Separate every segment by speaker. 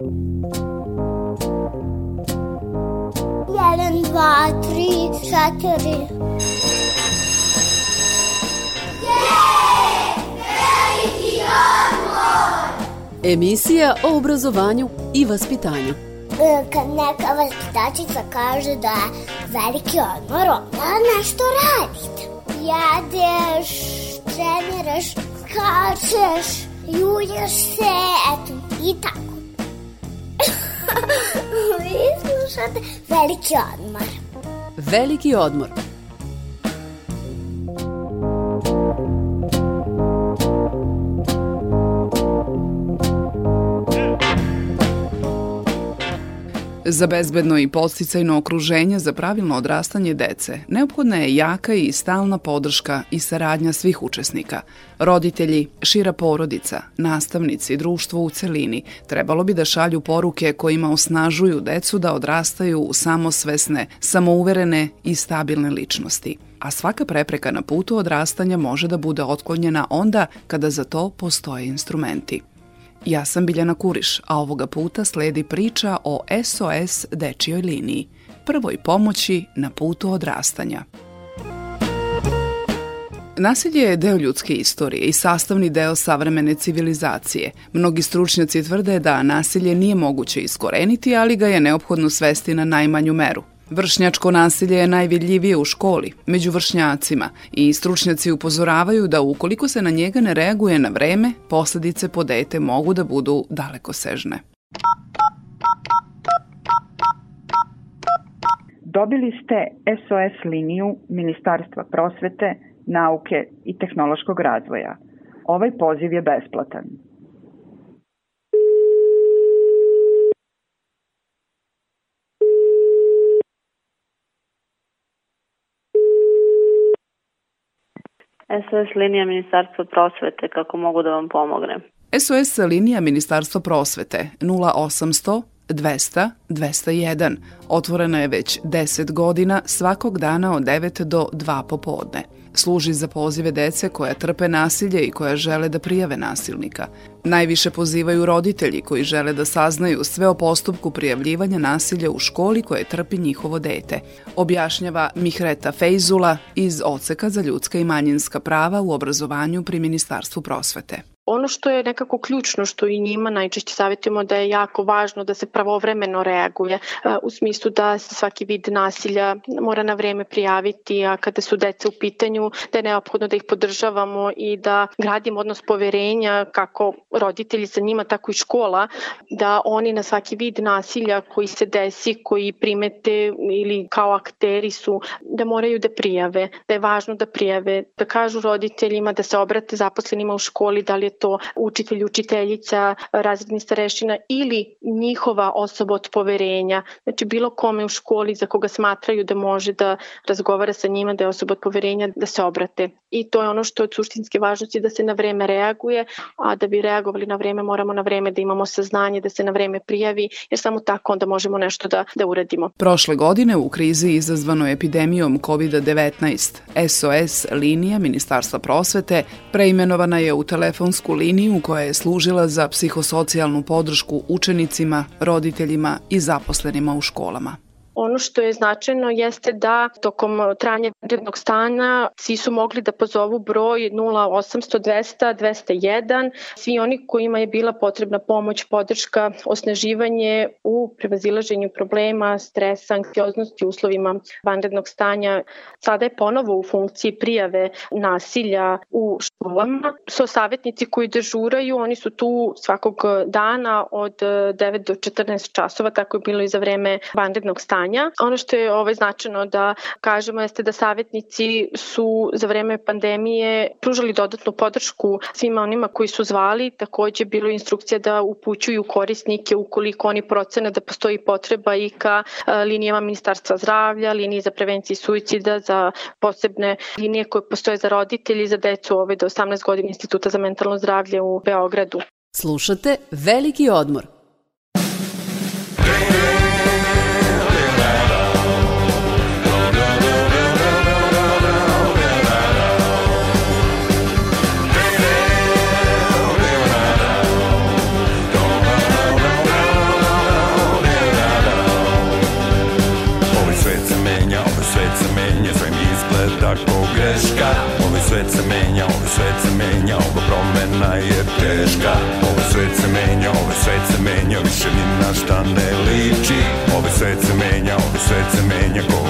Speaker 1: Jedan, dva, tri, četiri.
Speaker 2: Emisija o obrazovanju i vaspitanju.
Speaker 1: E, Kad neka vaspitačica kaže da je veliki odmor, onda nešto radite. Jedeš, treniraš, skačeš, julješ se, eto, i tako. Vi slušate veliki odmor.
Speaker 2: Veliki odmor.
Speaker 3: Za bezbedno i podsticajno okruženje za pravilno odrastanje dece neophodna je jaka i stalna podrška i saradnja svih učesnika. Roditelji, šira porodica, nastavnici, društvo u celini trebalo bi da šalju poruke kojima osnažuju decu da odrastaju u samosvesne, samouverene i stabilne ličnosti a svaka prepreka na putu odrastanja može da bude otklonjena onda kada za to postoje instrumenti. Ja sam Biljana Kuriš, a ovoga puta sledi priča o SOS dečijoj liniji, prvoj pomoći na putu odrastanja. Nasilje je deo ljudske istorije i sastavni deo savremene civilizacije. Mnogi stručnjaci tvrde da nasilje nije moguće iskoreniti, ali ga je neophodno svesti na najmanju meru. Vršnjačko nasilje je najvidljivije u školi, među vršnjacima i stručnjaci upozoravaju da ukoliko se na njega ne reaguje na vreme, posledice po dete mogu da budu daleko sežne.
Speaker 4: Dobili ste SOS liniju Ministarstva prosvete, nauke i tehnološkog razvoja. Ovaj poziv je besplatan.
Speaker 5: SOS linija Ministarstva prosvete, kako mogu da vam pomognem?
Speaker 3: SOS linija Ministarstva prosvete 0800 200 201 otvorena je već 10 godina svakog dana od 9 do 2 popodne. Služi za pozive dece koja trpe nasilje i koja žele da prijave nasilnika. Najviše pozivaju roditelji koji žele da saznaju sve o postupku prijavljivanja nasilja u školi koje trpi njihovo dete, objašnjava Mihreta Fejzula iz Oceka za ljudska i manjinska prava u obrazovanju pri Ministarstvu prosvete.
Speaker 6: Ono što je nekako ključno što i njima najčešće savjetujemo da je jako važno da se pravovremeno reaguje e, u smislu da se svaki vid nasilja mora na vreme prijaviti, a kada su deca u pitanju da je neophodno da ih podržavamo i da gradimo odnos poverenja kako roditelji sa njima, tako i škola, da oni na svaki vid nasilja koji se desi, koji primete ili kao akteri su, da moraju da prijave, da je važno da prijave, da kažu roditeljima, da se obrate zaposlenima u školi, da li je to učitelj, učiteljica, razredni starešina ili njihova osoba od poverenja. Znači bilo kome u školi za koga smatraju da može da razgovara sa njima, da je osoba od poverenja, da se obrate. I to je ono što je od suštinske važnosti da se na vreme reaguje, a da bi reagovali na vreme moramo na vreme da imamo saznanje, da se na vreme prijavi, jer samo tako onda možemo nešto da, da uradimo.
Speaker 3: Prošle godine u krizi izazvanoj epidemijom COVID-19, SOS linija Ministarstva prosvete preimenovana je u telefonsku liniju koja je služila za psihosocijalnu podršku učenicima, roditeljima i zaposlenima u školama.
Speaker 6: Ono što je značajno jeste da tokom trajanja vanrednog stanja svi su mogli da pozovu broj 0800 200 201, svi oni kojima je bila potrebna pomoć, podrška, osnaživanje u prevazilaženju problema, stresa, anksioznosti uslovima vanrednog stanja. Sada je ponovo u funkciji prijave nasilja u školama. So savjetnici koji dežuraju, oni su tu svakog dana od 9 do 14 časova, tako je bilo i za vreme vanrednog stanja. Ono što je ovaj značajno da kažemo jeste da savjetnici su za vreme pandemije pružali dodatnu podršku svima onima koji su zvali. Takođe bilo instrukcija da upućuju korisnike ukoliko oni procene da postoji potreba i ka linijama Ministarstva zdravlja, liniji za prevenciju suicida, za posebne linije koje postoje za roditelji, za decu ove do 18 godina Instituta za mentalno zdravlje u Beogradu.
Speaker 2: Slušate Veliki odmor.
Speaker 7: Svet se menja, ko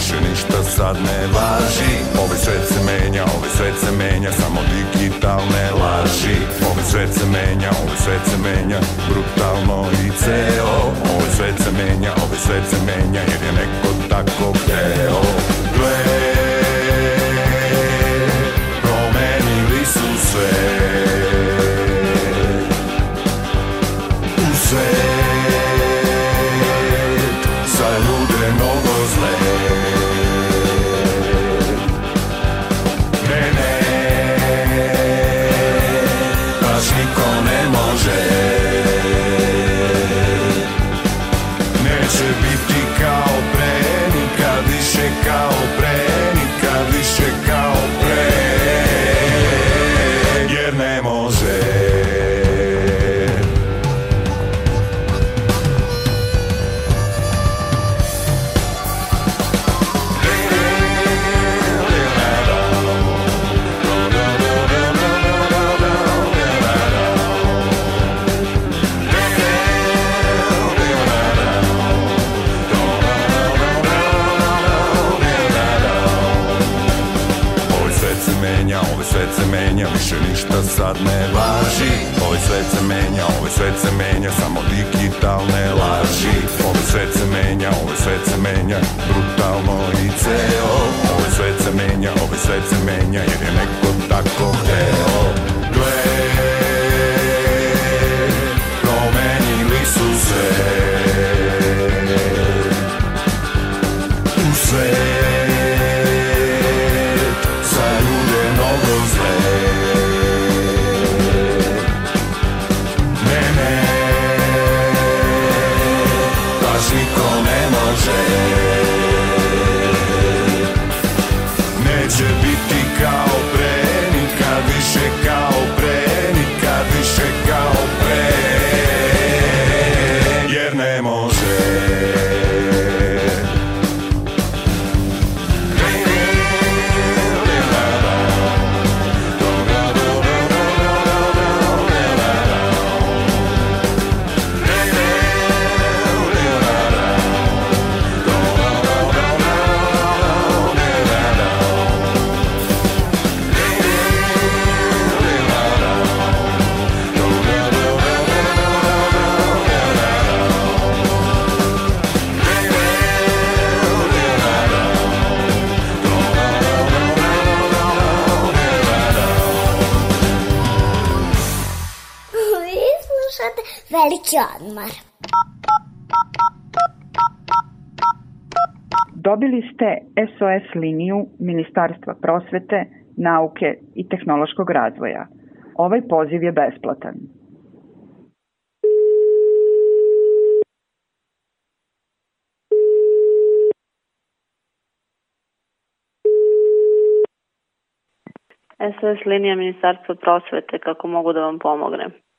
Speaker 7: više ništa sad ne važi. Ovaj svet se menja, ovaj svet se menja, samo digitalne laži. Ovaj svet se menja, ovaj svet se menja, brutalno i ceo. Ovaj svet se menja, ovaj svet se menja, jer je neko tako hteo. Gle, promenili su sve. U sve sad ne važi. Ovaj svet se menja, ovaj svet se menja Samo digitalne laži. Ovaj svet se menja, ovaj svet se menja Brutalno i ceo. Ovaj svet se menja, ovaj svet se menja Jer je neko tako hteo should be.
Speaker 1: Veliki odmor.
Speaker 4: Dobili ste SOS liniju Ministarstva prosvete, nauke i tehnološkog razvoja. Ovaj poziv je besplatan.
Speaker 5: SOS linija Ministarstva prosvete, kako mogu da vam pomognem?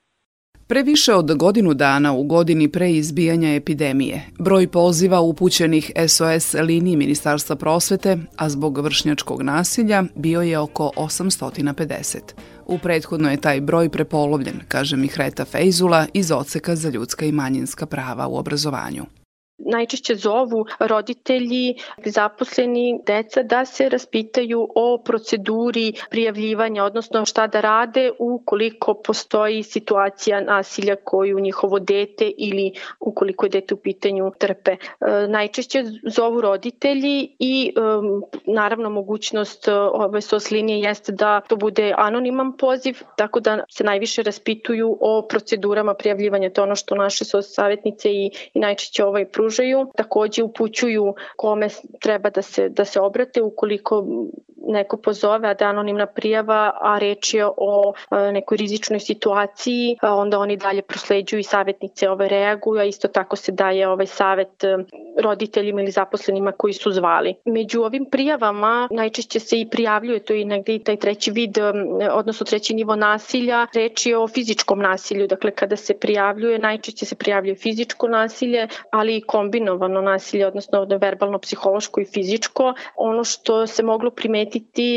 Speaker 3: Pre više od godinu dana u godini pre izbijanja epidemije, broj poziva upućenih SOS liniji Ministarstva prosvete, a zbog vršnjačkog nasilja, bio je oko 850. U prethodno je taj broj prepolovljen, kaže Mihreta Fejzula iz Oceka za ljudska i manjinska prava u obrazovanju
Speaker 6: najčešće zovu roditelji, zaposleni, deca da se raspitaju o proceduri prijavljivanja, odnosno šta da rade ukoliko postoji situacija nasilja koju njihovo dete ili ukoliko je dete u pitanju trpe. E, najčešće zovu roditelji i naravno mogućnost e, ove SOS linije jeste da to bude anoniman poziv, tako da se najviše raspituju o procedurama prijavljivanja. To ono što naše SOS savjetnice i, i najčešće ovaj pružaju. Takođe upućuju kome treba da se, da se obrate ukoliko neko pozove, a da anonimna prijava, a reč je o e, nekoj rizičnoj situaciji, onda oni dalje prosleđuju i savjetnice ove reaguju, a isto tako se daje ovaj savet e, roditeljima ili zaposlenima koji su zvali. Među ovim prijavama najčešće se i prijavljuje to i negde i taj treći vid, e, odnosno treći nivo nasilja, reč je o fizičkom nasilju, dakle kada se prijavljuje, najčešće se prijavljuje fizičko nasilje, ali i kombinovano nasilje, odnosno verbalno, psihološko i fizičko. Ono što se moglo primetiti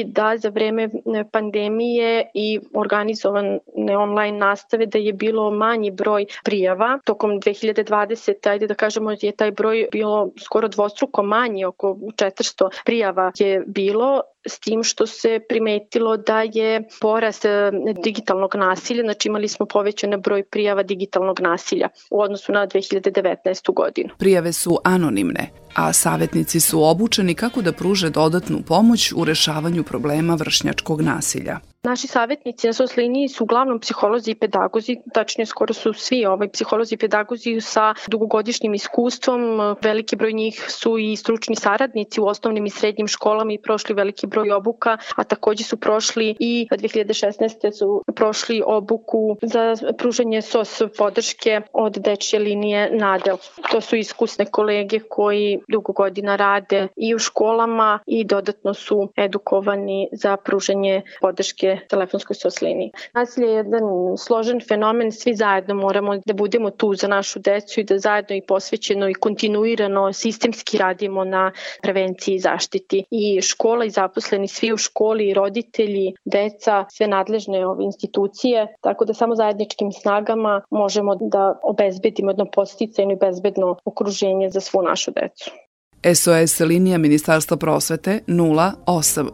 Speaker 6: da za vreme pandemije i organizovane online nastave da je bilo manji broj prijava. Tokom 2020. ajde da kažemo je taj broj bilo skoro dvostruko manji, oko 400 prijava je bilo s tim što se primetilo da je porast e, digitalnog nasilja, znači imali smo povećan broj prijava digitalnog nasilja u odnosu na 2019. godinu.
Speaker 3: Prijave su anonimne, a savjetnici su obučeni kako da pruže dodatnu pomoć u rešavanju problema vršnjačkog nasilja.
Speaker 6: Naši savjetnici na SOS liniji su uglavnom psiholozi i pedagozi, tačnije skoro su svi ovaj psiholozi i pedagozi sa dugogodišnjim iskustvom. Veliki broj njih su i stručni saradnici u osnovnim i srednjim školama i prošli veliki broj obuka, a takođe su prošli i 2016. su prošli obuku za pružanje SOS podrške od dečje linije Nadel. To su iskusne kolege koji dugo godina rade i u školama i dodatno su edukovani za pružanje podrške telefonskoj soslini. Nasilje je jedan složen fenomen, svi zajedno moramo da budemo tu za našu decu i da zajedno i posvećeno i kontinuirano sistemski radimo na prevenciji i zaštiti. I škola i zaposleni svi u školi, roditelji, deca, sve nadležne ove institucije, tako da samo zajedničkim snagama možemo da obezbedimo jedno posticajno i bezbedno okruženje za svu našu decu.
Speaker 3: SOS linija Ministarstva prosvete 0800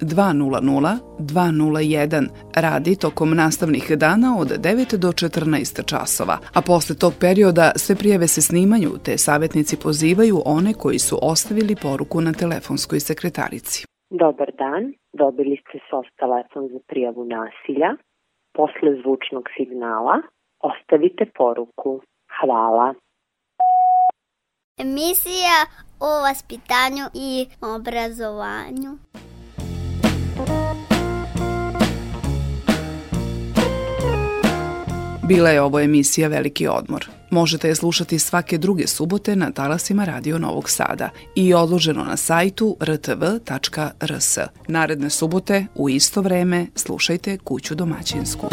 Speaker 3: 200 201 radi tokom nastavnih dana od 9 do 14 časova, a posle tog perioda sve prijeve se snimaju te savjetnici pozivaju one koji su ostavili poruku na telefonskoj sekretarici.
Speaker 8: Dobar dan, dobili ste SOS telefon za prijavu nasilja. Posle zvučnog signala ostavite poruku. Hvala.
Speaker 1: Emisija o vaspitanju i obrazovanju.
Speaker 3: Bila je ovo emisija Veliki odmor. Možete je slušati svake druge subote na talasima Radio Novog Sada i odloženo na sajtu rtv.rs. Naredne subote u isto vreme slušajte Kuću domaćinsku.